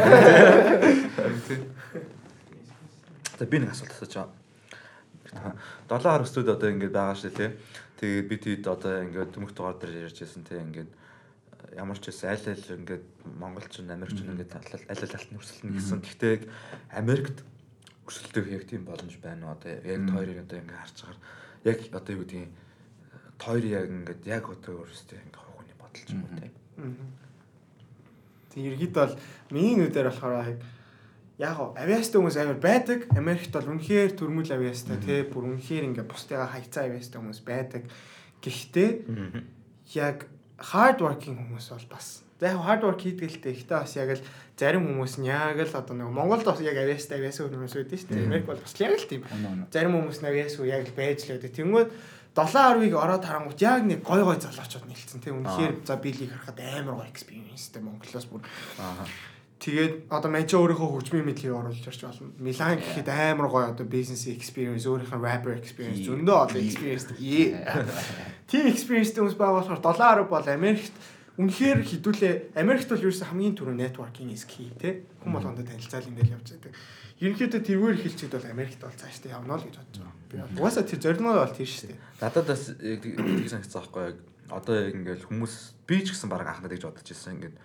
За би нэг асуулт асууж байгаа. 7 хар өстүүд одоо ингээд байгаа шүү дээ. Тэгээд бид хэд одоо ингээд төмөх дугаар дээр ярьж байсан те ингээд ямар ч байсан аль аль ингээд монголчин америкч ингээд аль аль аль аль нүрсэлнэ гэсэн. Гэхдээ Америкт өсөлтөө яг тийм боломж байна уу? Одоо яг тойрыг одоо ингээд харж байгаа. Яг одоо юу гэдгийг тойр яг ингээд яг одоо өөрөөсөө ингээд юм уу те. Тэг ерхийд бол миний нүдээр болохоор яг гоо авиастай хүмүүс амар байдаг. Америкт бол үнэхээр төрмөл авиастай тий бүр үнэхээр ингээ бусдыгаа хайцаа авиастай хүмүүс байдаг. Гэхдээ яг hard working хүмүүс бол бас за яг hard work хийдэг л дээ. Гэхдээ бас яг л зарим хүмүүс нь яг л одоо нэг Монголд бас яг авиастай авиасаа хүмүүс үүдэн шүү дээ. Америк бол бас яг л тийм. Зарим хүмүүс нь авиасаа яг л байж л байдаг. Тэнгүүд 7.10-ыг ороод харангуут яг нэг гой гой залуучууд нэлсэн тийм үнэхээр за билийг харахад амар гой экспириенстэй Монголоос бүр Аа. Тэгээд одоо манча өөрийнхөө хөгжмийн мэдлэгийг оруулж орч болно. Милан гэхэд амар гоё одоо бизнес experience, өөрийнх нь rapper experience зөндөө одоо experience. Тийм experience хүмүүс байгаа болохоор 7.10 бол Америкт үнэхээр хідүүлээ. Америкт бол ерөөсөн хамгийн түрүү networking is key те. Хүн болгондоо танилцаал ингээл явж байдаг. Ерөнхийдөө тэрвэр хэлчихэд бол Америкт бол цаашдаа явна л гэж бодож байгаа. Угаасаа тэр зорилгоо бол тэр шүү дээ. Надад бас яг тийг санагдсан байхгүй яг одоо яг ингээл хүмүүс би ч гэсэн баг анхнаа гэж бодож ирсэн ингээд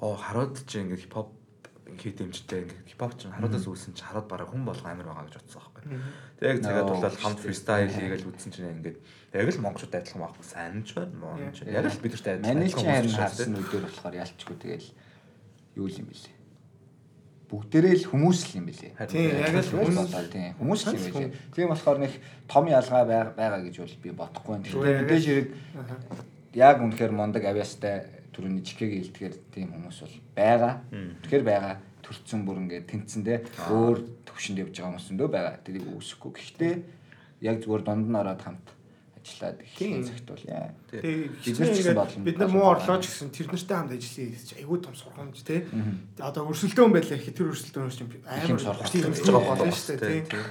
оо харууд чи ингээд хипхоп хийх дэмжтэй ингээд хипхоп ч харуудаас үүсэн чи харууд бараг хүн болгон амир байгаа гэж бодсон байхгүй. Тэг яг цагаад Нөө, бол хамт фристайл хийгээл үтсэн чинь ингээд яг л монголчууд адилхан байхгүй сайн ч байна муу ч яг л бид нартай адилхан. Манай ч адилхан харин хүмүүс шүү дээ. харсан үдээр болохоор ялчгүй тэгэл юу юм бэлээ. Бүгдээрээ л хүмүүс л юм бэлээ. Тийм, яг л хүмүүс тийм хүмүүс л юм бэлээ. Тийм болохоор нэг том ялгаа байга байгаа гэж бол би бодохгүй Тэгэхээр мэдээж хэрэг яг үнэхээр мондөг авиастай түрүүний жикэг илтгэр тийм хүмүүс бол байгаа. Тэгэхээр байгаа төрцөн бүр ингээд тэнцэн дээ өөр төвшөнд явж байгаа хүмүүс өндөө байгаа. Тэрийг үүсэхгүй. Гэхдээ яг зүгээр дунд нь ороод хамт ажиллаад их Тийм. цагт бол яа. Тэгээ Бид нар ч гэсэн бодлоо. бид нар муу орлоо ч гэсэн тэр нартай хамт ажиллая гэж айгүй том сургамж тий. Одоо өрсөлдөөн байлаа гэхэд тэр өрсөлдөөнөөс чинь амар сургамж хийж байгаа болно шүү дээ тий, тий.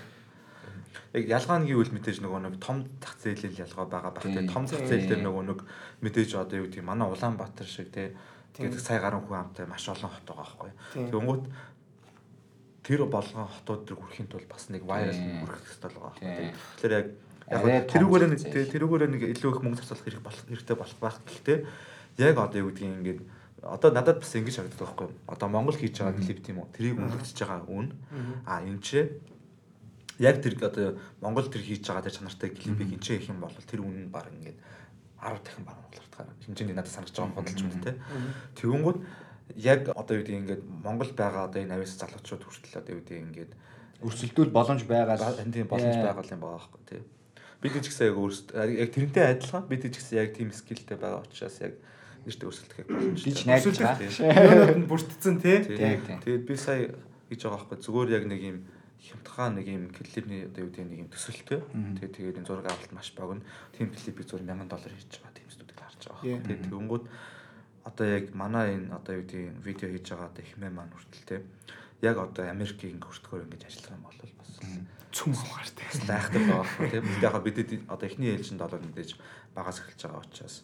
яг ялгаа нь гэвэл мэдээж нөгөө нэг том зах зээлийн ялгаа байгаа баг Тийм. те том зах зээл дээр нөгөө нэг мэдээж одоо юу гэдэг манай Улаанбаатар шиг те Тийм. гэдэг сая гаруй хүн амтай маш олон хот байгаа байхгүй. Тэнгүүт тэр болгон хотууд төр хүрэхийн тулд бас нэг вайрал хүрэх хэрэгтэй байгаа байхгүй. Тэгэхээр яг яг тэрүүгээр нэг тэрүүгээр нэг илүү их мөнгө зарцуулах хэрэг болох хэрэгтэй болох байх. Гэхдээ яг одоо юу гэдгийг ингээд одоо надад бас ингэж харагддаг байхгүй юу? Одоо Монгол хийж байгаа клип тийм үү? Тэрийг үнэлж байгаа үн. А энэ ч яг тэр одоо Монгол тэр хийж байгаа тэр чанартай клипийг энэ ч их юм бол тэр үн нь баг ингээд 10 дахин баг монголоор хэмжээний надад санагдаж байгаа бодолч юм те. Тэгэнгүүт яг одоо юу гэдгийг ингээд Монгол байгаа одоо энэ авиас залуучууд хүртэл одоо юу гэдгийг ингээд өрсөлдүүл боломж байгаа тийм боломж байгаа юм байгаа байхгүй тий. Бид ч гэсэн яг өөрсдөө яг тэрнтэй адилхан бид ч гэсэн яг тийм скиллтэй байгаа учраас яг нэртэ өрсөлдөх боломжтой. Би ч найдаж байгаа. Юунууд нь бүрдсэн тий. Тий. Тэгээд би сая гэж байгаа байхгүй зүгээр яг нэг юм хямдхан нэг юм клипний одоо юу гэдэг нэг юм төсөлтөө. Тэгээд тэгээд энэ зураг авалт маш богино. Тийм клипийг зүгээр 1000 доллар хийж байгаа тийм студид харж байгаа. Байхгүй. Тэгээд тэгэнгүүт одоо яг манай энэ одоо юу гэдэг видео хийж байгаа одоо ихмээ маань хүртэл те яг одоо Америкийн хүртгөр ингэж ажиллах юм бол бас Цүм аваартай. бас лайхдаг байгаа байхгүй тийм. Тэгээд яг бидэд одоо эхний ээлжинд бол мэдээж багаас эхэлж байгаа учраас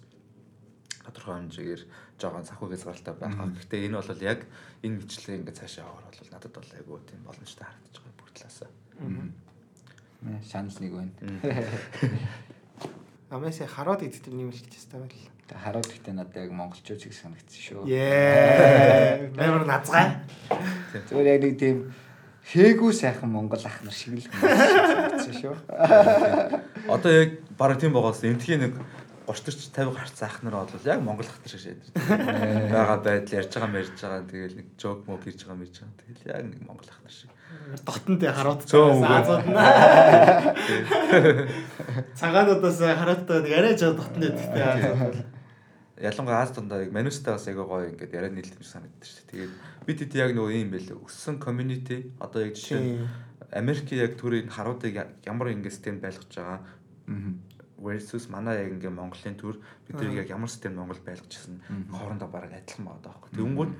тодорхой хэмжээгээр жоохон санхүү хязгаартай байгаа. Гэхдээ энэ бол яг энэ мэтлээ ингээд цаашаа яваар бол надад бол айгүй тийм боломжтой харагдаж байгаа бүгд талаасаа. Мэ, шанал нэг байна. Амээсээ хараад идэх юм хэлчих хэвээр байл. Тэг хараад ихтэй надад яг монголчууд шиг санагдсан шүү. Ее. Амар назгай. Зүгээр яг нэг тийм хээгүү сайхан монгол ах нар шиг л хүмүүс шиг санагдсан шүү. Одоо яг баг тийм байгаас энтхийн нэг 30 40 50 гарц заах нар бол яг монгол хатар шиг шийдэж байгаа байдал ярьж байгаа мэрж байгаа тэгэл нэг жок мог хийж байгаа мэрж байгаа тэгэл яг нэг монгол хатар шиг Дотонд хараад Цөөн үгүй. азууд нь. Цагаануудаас хараадтай нэг арай жоо дотонд идэх азууд. Ялангуяа аз дундаа яг манустай бас айгаа гоё ингээд яриа нийлдэг юм санагддаг шүү дээ. Тэгээд бид хэд яг нөгөө юм байл өссөн community одоо яг жишээ нь. Америкийн яг төрийн харуудыг ямар ингээд систем байлгаж байгаа Аа. versus манай яг ингээ Монголын төр бид нар яг ямар систем Монгол байлгажсэн хоорондоо бараг адилхан байгаа даахгүй. Тэнгүүд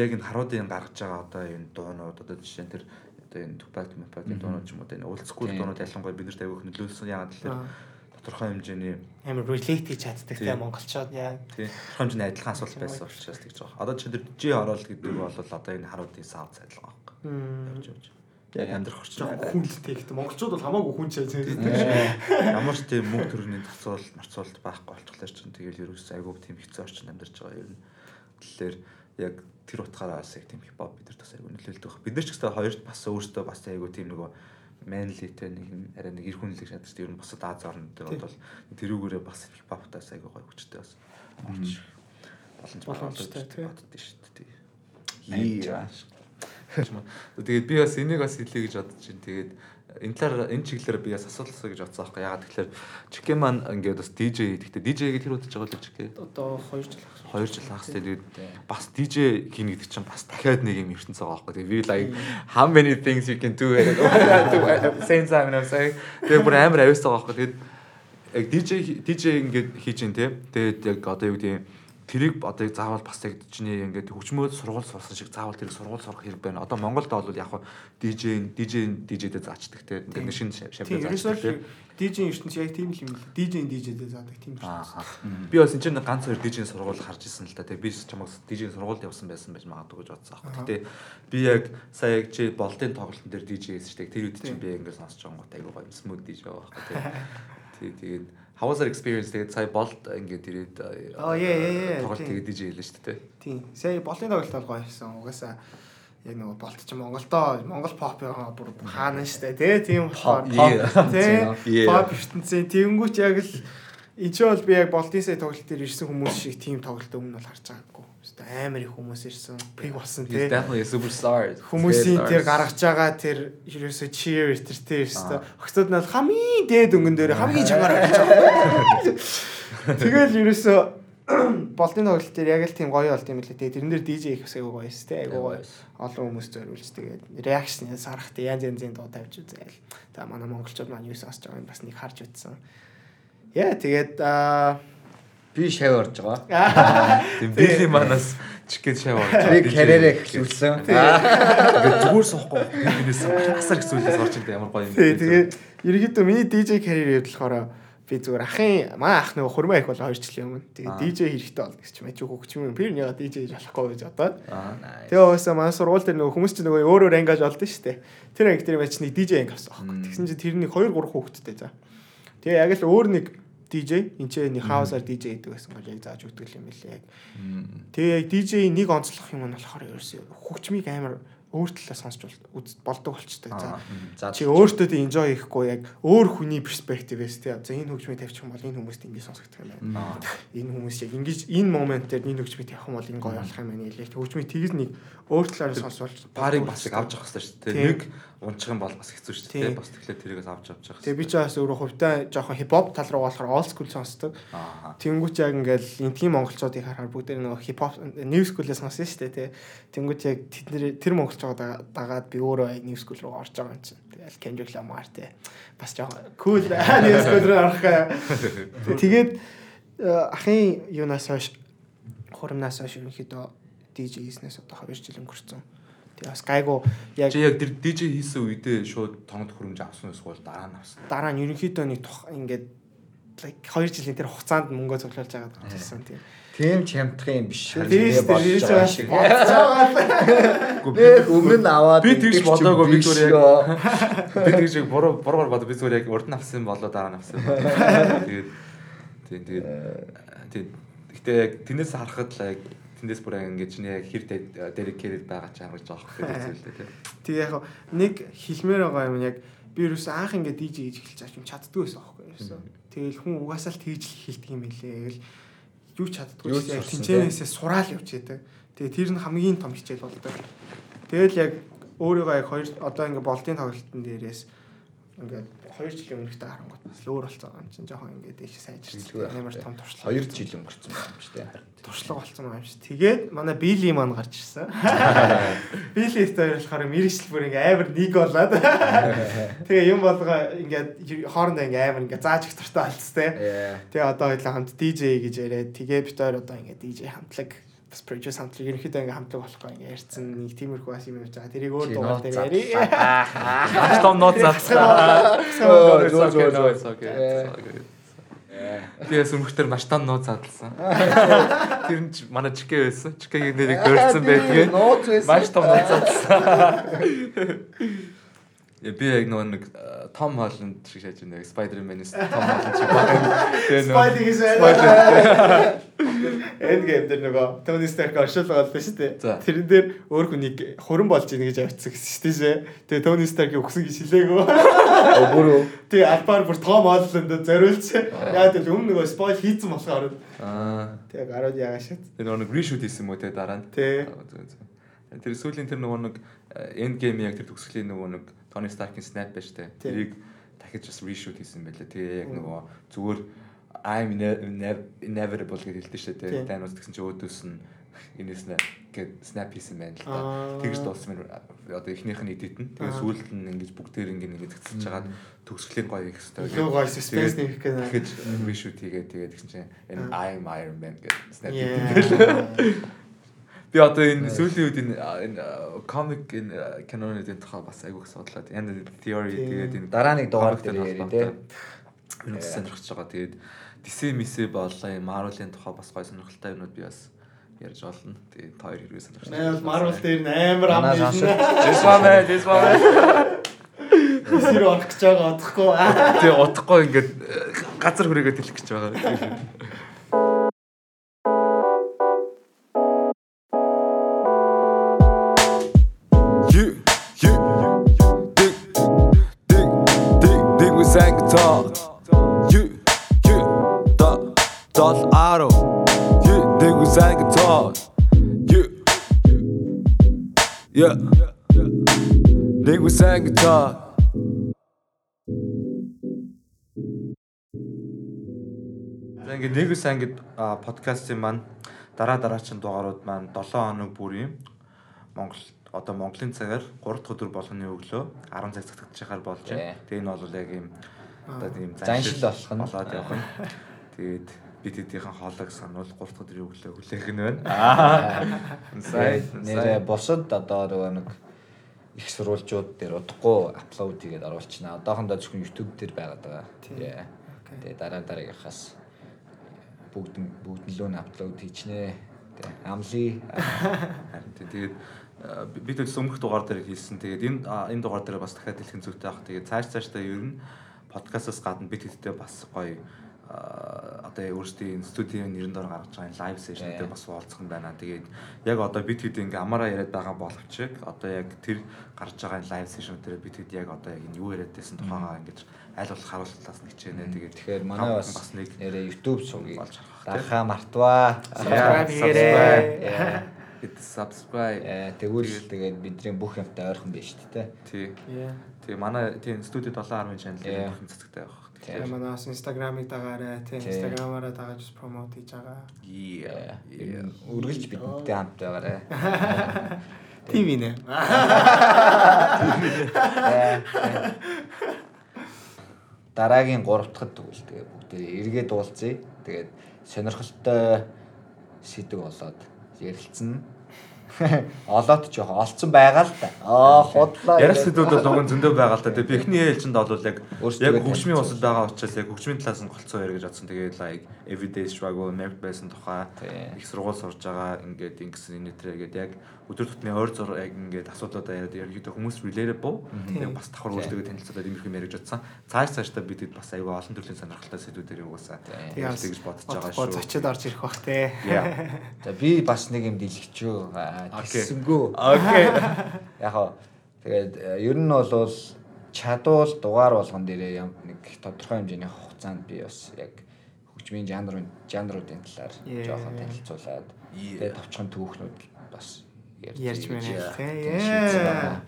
яг энэ харуудын гаргаж байгаа одоо энэ дуунууд одоо жишээ нь тэр одоо энэ Tupac Tupac-ийн дуунууд ч юм уу энэ old school дуунууд ялангуяа бид нарт аягүй нөлөөлсөн яагаад Аа. Тодорхой хэмжээний Амар relate хийж чаддаг те Тийм. монголчууд яа. тийм тодорхой хэмжээний адилхан асуулт байсан учраас тэгж байгаа. Одоо нь тэр G орол гэдэг бол одоо энэ харуудын саунд адилхан байхгүй. Явж явж. Яг амьдрах орчин хүнлтэй ихтэй. Монголчууд бол хамаагүй хүн чаж тийм. Ямар ч тийм мөнгө төрөний тацуул марцуулт байхгүй болчихлоо чинь тэгэл ерөөс айгүй тийм хэцүү орчин амьдарч байгаа юм. Тэгэхээр яг тэр утгаараа бас яг тийм хипхоп бид нар бас айгүй нөлөөлдөг. Бид нар ч гэсэн хоёрт бас өөртөө бас айгүй тийм нөгөө манлитэй нэг арай нэг эр хүнлэг шатдаг ер нь бусад Аз орнууд бол тэрүүгээрээ бас хипхоптаас айгүй гоё хүчтэй бас орч боломж Боломжтой, боддоо шүү дээ. Яа. байгаа. Тэгээд би бас энийг бас хэлье гэж бодож байна. Тэгээд энэ талаар энэ чиглэлээр би бас асуулсаа гэж бодсон аахгүй. Ягаад тэгэхээр Чикен маань ингээд бас DJ гэхдээ DJ гэдэг тэр удаж байгаа л Чикен. Одоо 2 жил ахсан. 2 жил хагас тэгээд бас DJ хийнэ гэдэг чинь бас дахиад нэг юм ертөнц байгаа байхгүй. Тэгээд we like how many things you can do the same time and I'm saying тэгээд бүр амар авьяас байгаа байхгүй. Тэгээд яг DJ DJ ингээд хийж ин тэ. Тэгээд яг одоо юу гэдэг юм тэрийг одоо заавал бас яг чиний ингээд хөгжмөөд сургууль сурсан шиг заавал тэрийг сургууль сурах хэрэг байна. Одоо Монголд бол яг DJ DJ DJ-дэд заачдаг те. Ингээд нэг шинэ шавьдаа Тийм, заачдаг те. DJ ертөнц яг тийм л юм л. DJ-ийн DJ-дээ заадаг тийм ертөнц. Би бас энэ чинь ганц хоёр DJ-ийн сургууль харж ирсэн л да. Тэгээ би ч чамаас DJ-ийн сургуульд явсан байсан байж магадгүй гэж бодсон аахгүй. Гэтэ би яг сая яг чи болтын тоглолтын дээр DJ хийсэн шүү дээ. Тэр үед чинь би ингээд сонсож байгаа гот айгуу гоё smooth DJ байхгүй тий. Тий тэгээд how was that experience тэгээд сая болт ингээд ирээд яа, тоглолт тэгээд DJ хэлсэн шүү дээ. Тийм. Сая болын тоглолт бол гоё хийсэн. Угаасаа яг нөгөө болт чи Монголдоо Монгол pop байгаа бүр хаана штэ тий тийм болохоор Yeah. тий Yeah. pop ертөнцийн тэгэнгүүч яг л энэ ч бол би яг болтын сая тоглолт дээр ирсэн хүмүүс шиг тийм тоглолт өмнө бол харж байгаагүй. Амар их хүмүүс ирсэн. Пиг болсон тий. Definitely a superstar. Хүмүүсийн Superstars. тэр гаргаж байгаа тэр ерөөсө cheer тэр тэр өстө өгцөд нь хамгийн дээд өнгөн дээр хамгийн чангаар ажиллаж байгаа. Тэгэл ерөөсө болтын тоглолт дээр яг л тийм гоё болт юм лээ. Тэгээ тэрэн дээр DJ их бас айгүй гоё эс тэ айгүй гоё. Олон хүмүүс зориулж тэгээд реакшн сарах тэ янз янзын дуу тавьж үзээл. Тэгээ манай монголчууд маань юу сонсож байгааг бас нэг харж үзсэн. Яа тэгээд аа Би шав орж байгаа. Тийм били манаас чиket шав орж Би карьерээ эхлүүлсэн. ингээд зүгээр суухгүй бинээс асар их зүйлээс орж ирдэ ямар гоё юм. Тэгээд ерөнхийдөө миний DJ карьер явуулахаараа би зүгээр ахын маа ах нөгөө хурмаа их бол 2 жилийн өмнө. Тэгээд DJ хэрэгтэй болно гэж мэж хөгч юм. Би нэг DJ болохгүй гэж бодоод. Аа. Тэгээ уусаа манай сургууль дээр нөгөө хүмүүс чинь нөгөө өөрөөр ангаж олдсон шүү дээ. Тэр анги дээр мэж нэг DJ анги авсан байхгүй. Тэгсэн чинь тэрний 2 3 хүүхэдтэй за. Тэгээ яг л өөр нэг DJ энэ ч нэг хаусаар DJ гэдэг байсан гол яг зааж өгдөг юм билээ. Тэгээ яг DJ нэг онцлох юм нь болохоор ерөөсөө хөгчмийг амар өөр талаа сонсч болдог болчтой. За чи өөртөө тийм enjoy хийхгүй яг өөр хүний перспективээс тий. За энэ хөгжмийг тавьчих юм бол энэ хүмүүст ингэ сонсогдох юм байна. Энэ хүмүүс яг ингэж энэ момент дээр энэ хөгжмийг тавих юм бол энэ гоё болох юм байна гэлээ. Хөгжмийг тэгж нэг өөр талаар сонсвол парыг бас их авч явах хэрэгтэй шүү дээ. Нэг унчих юм бол бас хэцүү шүү дээ. Бас тэгэхээр тэрийгээс авч авч явах. Тэгээ би ч бас өөрөө хувьдаа жоохон хипхоп тал руу болохоор old school сонсдог. Тэнгүүч яг ингээл энтгийн монголчуудыг харахаар бүгд нөгөө хипхоп new school-ээс сонсон шүү дээ тий. Тэнгүүч яг тэдний тэр монголчууд дагаад би өөрөө new school руу орж байгаа юм чинь. Тэгэл Kendrick Lamar тий. Бас жоохон cool new school руу орох. Тэгээд э, ахын юунаас хойш хурамнаас хойш ерөнхийдөө DJ хийснээс одоо 2 жил өнгөрцөн. Тэгээ бас гайгүй яг Чи яг тэр DJ хийсэн үедээ шууд тоног хөрөмж авсан эсвэл дараа нь авсан. дараа нь ерөнхийдөө нэг ингээд like 2 жилийн тэр хугацаанд мөнгө цуглуулж байгаа гэсэн тийм. Тийм ч хямдхан юм биш. Тэгээ болж байгаа шиг. Би өмнө нь аваад Би тэгж бодоогүй, би зүгээр яг-. Би тэгж яг буруу буруугаар бодоо би зүгээр яг урд нь авсан болоо дараа нь авсан. Тэгээд тийм тэгээд тийм гэтээ яг тэрнээс харахад л яг тэндээс бүр яг ингэж яг хэр dedicated байгаа ч харагдаж байгаа хэрэг зүйлээ тийм. Тэгээ яг нэг хэлмээр байгаа юм яг би ерөөсөө анх ингээд DJ хийж эхэлж байгаа юм чаддгүй байсан аахгүй ерөөсөө. Тэгэл хүн угаасаа л тэгж л хэлдэг юм билээ. Тэгэл юу ч чаддгүй яг тэнцэнээсээ сураал явж яадаг. Тэгээ тэр нь хамгийн том хичээл болдог. Тэгэл яг өөрийгөө яг хоёр одоо ингээд болтын тоглолтын дээрээс ингээд 2 жилийн өмнөхтэй харангуут бас л өөр болцоо юм чинь жоохон ингээд Илүү байх амар том туршлага 2 жил өнгөрцөн юм шүү дээ. туршлага болсон юм шиг. Тэгээд манай Билли маань гарч ирсэн. Хоёр болохоор мэрэгчл бүр ингээ амар нэг болоод. Тэгээ юм болгоо ингээд хоорондоо ингээ амар ингээ зааж их туртай болцсон те. Тэгээ одоо хоёлаа хамт DJ гэж яриад тэгээ хоёр одоо ингээ DJ хамтлаг бас producer хамтлаг ерөнхийдөө ингээ хамтлаг болохгүй ингээ ярьсан нэг тиймэрхүү бас юм явж байгаа. Тэрийг өөр дугаар дээр ярий. Маш том нот заасан. Тэгээс өмнөхдөр маш том нот задлсан. Тэр нь ч манай чикэ байсан. Чикэгийн нэрийг дөрцсөн байдгийг. Нууц байсан. Маш том нот задлсан. Я би яг нөгөө нэг э, Том Холланд шиг шааж байна. Spider-Man-ээс Том Холланд шиг байна. Тэгээ Spidey гэж байна. Spider- Endgame дээр нөгөө Tony Stark оршуулга боллоо шүү дээ. Тэрэн дээр өөр хүнийг хуран болж ийн гэж авчихсан гэсэн шүү дээ. Тэгээ Tony Stark-ийг өгсөн гэж хэлээгөө. Бүр үү. Тэгээ Alpar бүр Tom Holland зориулж яа тэгэл өмнө нөгөө spoil хийцэн болохоор Аа. тэгээ гарууд ягаа шат. Тэр нөгөө reshoot хийсэн мүү те дараа нь. Зөө. Тэр сүүлийн тэр нөгөө нэг end game яг тэр төгсгөлийн нөгөө нэг Tony Stark-ийн snap байж тээ. Тэрийг дахиж бас reshoot хийсэн байлаа. Тэгээ яг нөгөө зүгээр I'm ne- ne- inevitable гэж хэлдэг шүү дээ. Thanos гэсэн чи өөдөөс нь энэс нэ гэд snap хийсэн байна л да. Тэгж дууссан байна. Одоо эхнийх нь edit нь. Тэгээ сүүлд нь ингэж бүгдээр ингэ ингэ зэгцэж жагаад төгсгөлийн гоё их хэвээр. Илүү гоё suspense нэх гэнэ. Дахиж reshoot хийгээд тэгээд тэгсэн чинь энэ I'm Iron Man гэж snap хийсэн. Би одоо энэ сүүлийн үед энэ а, энэ комик энэ канонын тухай бас айгүйх судлаад энэ theory тэгээд энэ Дараа нэг дугаар дээр холбоотой тий. юм сонирхож байгаа. Тэгээд DC мисэ боллоо энэ Marvel-ийн тухай бас гоё сонирхолтой юмнууд би бас ярьж олно. Тэгээд та хоёр хэрвээ сонирхож бол Marvel дээр амар ам хэлнэ. This one this one. Сэр орох гэж байгаа одохгүй. Тэгээ удахгүй ингээд э, газар хүрээгээ тэлэх гэж байгаа. you, da, dal aro. You, dig with sang guitar. You, yeah, dig with sang guitar. За ингээд нэг ус ангид подкастын маань дараа дараачин дугаарууд маань 7 хоног бүрийн Монгол одоо Монголын цагаар 3 дахь өдөр болгоны өглөө 10 цаг цагтчихаар болж Тий. байна. Тэгээ энэ бол яг ийм одоо ийм Заншил болох нь. болоод явах нь. Тэгээд бид хэдийнхэн хоолойг сануул 3 дахь юу гэлээ хүлээх нь байна. Аа. Сайн. нэрээ бусад одоо нөгөө нэг их сурвалжууд дээр удахгүй апплод хийгээд оруулчихна. Одоохондоо зөвхөн YouTube дээр байгаад байгаа. Yeah. Тэгээ дараа дараагийнхаас бүгд бүгд нь лөө нь апплод хийчихнэ. Тэгээ амли тийм. Тэгээд бид өс өмнөх дугаар дээр хийсэн. Тэгээд энэ энэ дугаар дээр бас дахиад хэлэх зүйтэй байх. Тэгээд цааш цаашдаа ер нь подкастаас гадна бид хэдтэй бас гоё одоо өөрсдийн студийн нэрэн дор гаргаж байгаа лайв сешнүүдээр бас уулзах нь байна. Тэгээд яг одоо бид хэд ингээ амаараа яриад байгаа боловч одоо яг тэр гарч байгаа лайв сешнүүдээр бид хэд яг одоо яг энэ юу яриад байсан тухайгаа ингэж аль болох харуулталаас нэг ч нэ. Тэгээд Тэгэхээр манай бас бас нэг YouTube суугийг болж харах. дахаа мартваа. Subscribe хийгээрэй. Hit subscribe. Э, Тэгвэл тэгээд бидний бүх юмтай ойрхон байна шүү дээ. Тий. Тэгээ манай тийм студи 710 channel Yeah. дээр бүх цэцэгтэй байх. Тэгээ манай бас Instagram-ыг дагаарай. Тэг Тий. Instagram-аараа just promote хийж байгаа. Yeah. Yeah. Үргэлж бидэнтэй хамт байгаарай. Тийм ээ. Дараагийн 3 дахь тэгвэл тэгээ бүгдээ эргээд уулзъя. Тэгээд сонирхолтой сэдв болоод ярилцсан. Олоод жоохон олцсон байгаа л да. Аа худлаа. Ярих сэдвүүд бол уг нь зөндөө байгаа л та. Тэгээ би эхний ээлжинд бол яг яг хөгжмийн усад байгаа учраас яг хөгжмийн талаас нь голцоо ярих гэж бодсон. Тэгээд like everyday struggle, merit байсан тухай их сургууль сурж байгаа ингээд ингэсэн энэ төрөө гэдэг яг өдөр тутмын ойр зур яг ингээд асуудлуудаа яриад ерөөдөө хүмүүс relatable яг бас давхар өөрсдөө танилцуулаад юм их юм яриж утсан. Цааш цаашдаа бидэд бас аюу олон төрлийн сонирхолтой сэдвүүдээр ярьж гэж бодож байгаа шүү. зочид орж ирэх бах те. За би бас нэг юм дэлгэчөө. Аа Окей. Яг хоо. Тэгээд э, ер нь бол чадвал дугаар болгон дээрээ юм нэг тодорхой хэмжээний хугацаанд би бас яг хөгжмийн жанрын жанруудын талаар жоохон танилцуулаад тэгээд товчхон түүхнүүд бас Ярьж байна. тийм.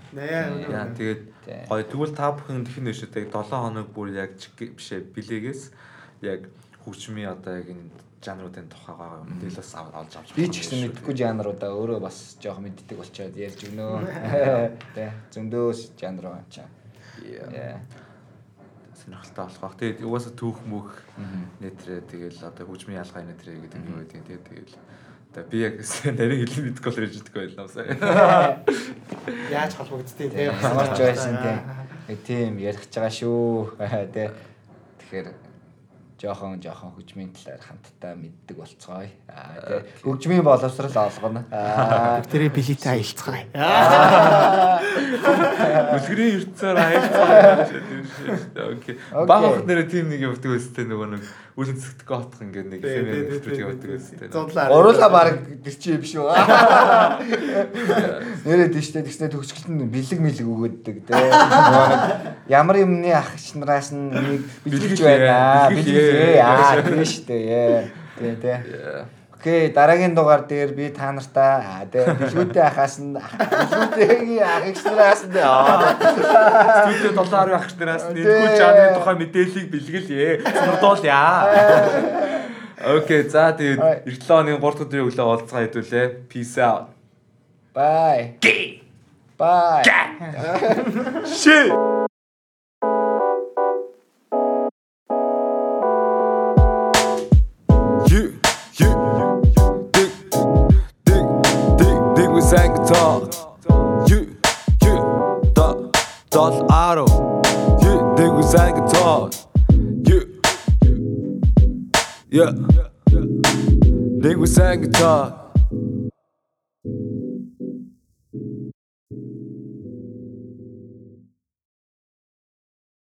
Яа. Тэгээд гоё тэгвэл та бүхэн тэгхэн нэшэдэг 7 хоног бүр яг чиг бишээ билегээс яг хөгжмийн одоо яг энэ жанруудын тухайгаа мэдээлэл бас ав- олж авч Би байгаа ч юм гэсэн мэдхгүй жанруудаа өөрөө бас жоохон мэддэг болчоод ярьж өгнө. Тэ зөндөөс жанр байна чаа. Сонирхолтой болох бах. Тэгээд угаасаа түүх мөх нэтрээ тэгэл одоо хөгжмийн ялгаа нэтрээ гэдэг юм байдаг. Тэгээд тэгэл одоо би яг нарийн хэлэн мэдгүй л ярьж идэх байлаа сая. Яаж холбогдтыг те. Самарч байсан тийм. Тийм ярих гэж байгаа шүү. Тэ. Тэгэхээр жоохон жоохон хөгжмийн талаар хамтдаа мэддэг болцгоё. Аа тий. Хөгжмийн боловсрал олгоно. Аа Тэрийг билетээ аялцгаая. Үлгэрийн тийм шүү. Окей. Баг ах нэрэ тийм нэг явдаг өстэй нөгөө нэг үл өнцгдөх отох ингээд нэг юм явдаг явдаг өстэй. Уруула баг тэр чи юм шүү. Нэрэд тийштэй тэгснэ төгсгөлт нь бэлэг мэлэг өгödдөг тий. Ямар юмны ах нараас нь нэг Бэлгэлээ, байна. бэлгэлээ. Бэлгэлээ. Аа тийм шүү дээ. Тий, тий. Окей, дараагийн дугаар дээр би та нартаа аа тий бэлгүүтэй ахаас нь бэлгүүтэйгийн ах нараас нь аа Студио 710 ах нараас нэггүй жанрын тухай мэдээллийг бэлгэлье. Сурдуулъя. Окей, за тэгээд 7 оны 3 дахь өдрийн өглөө олцгаа хэдүүлээ. Peace out. Bye. Bye. Shit. Dot auto. You, dig with sang guitar. You, yeah, dig with sang guitar.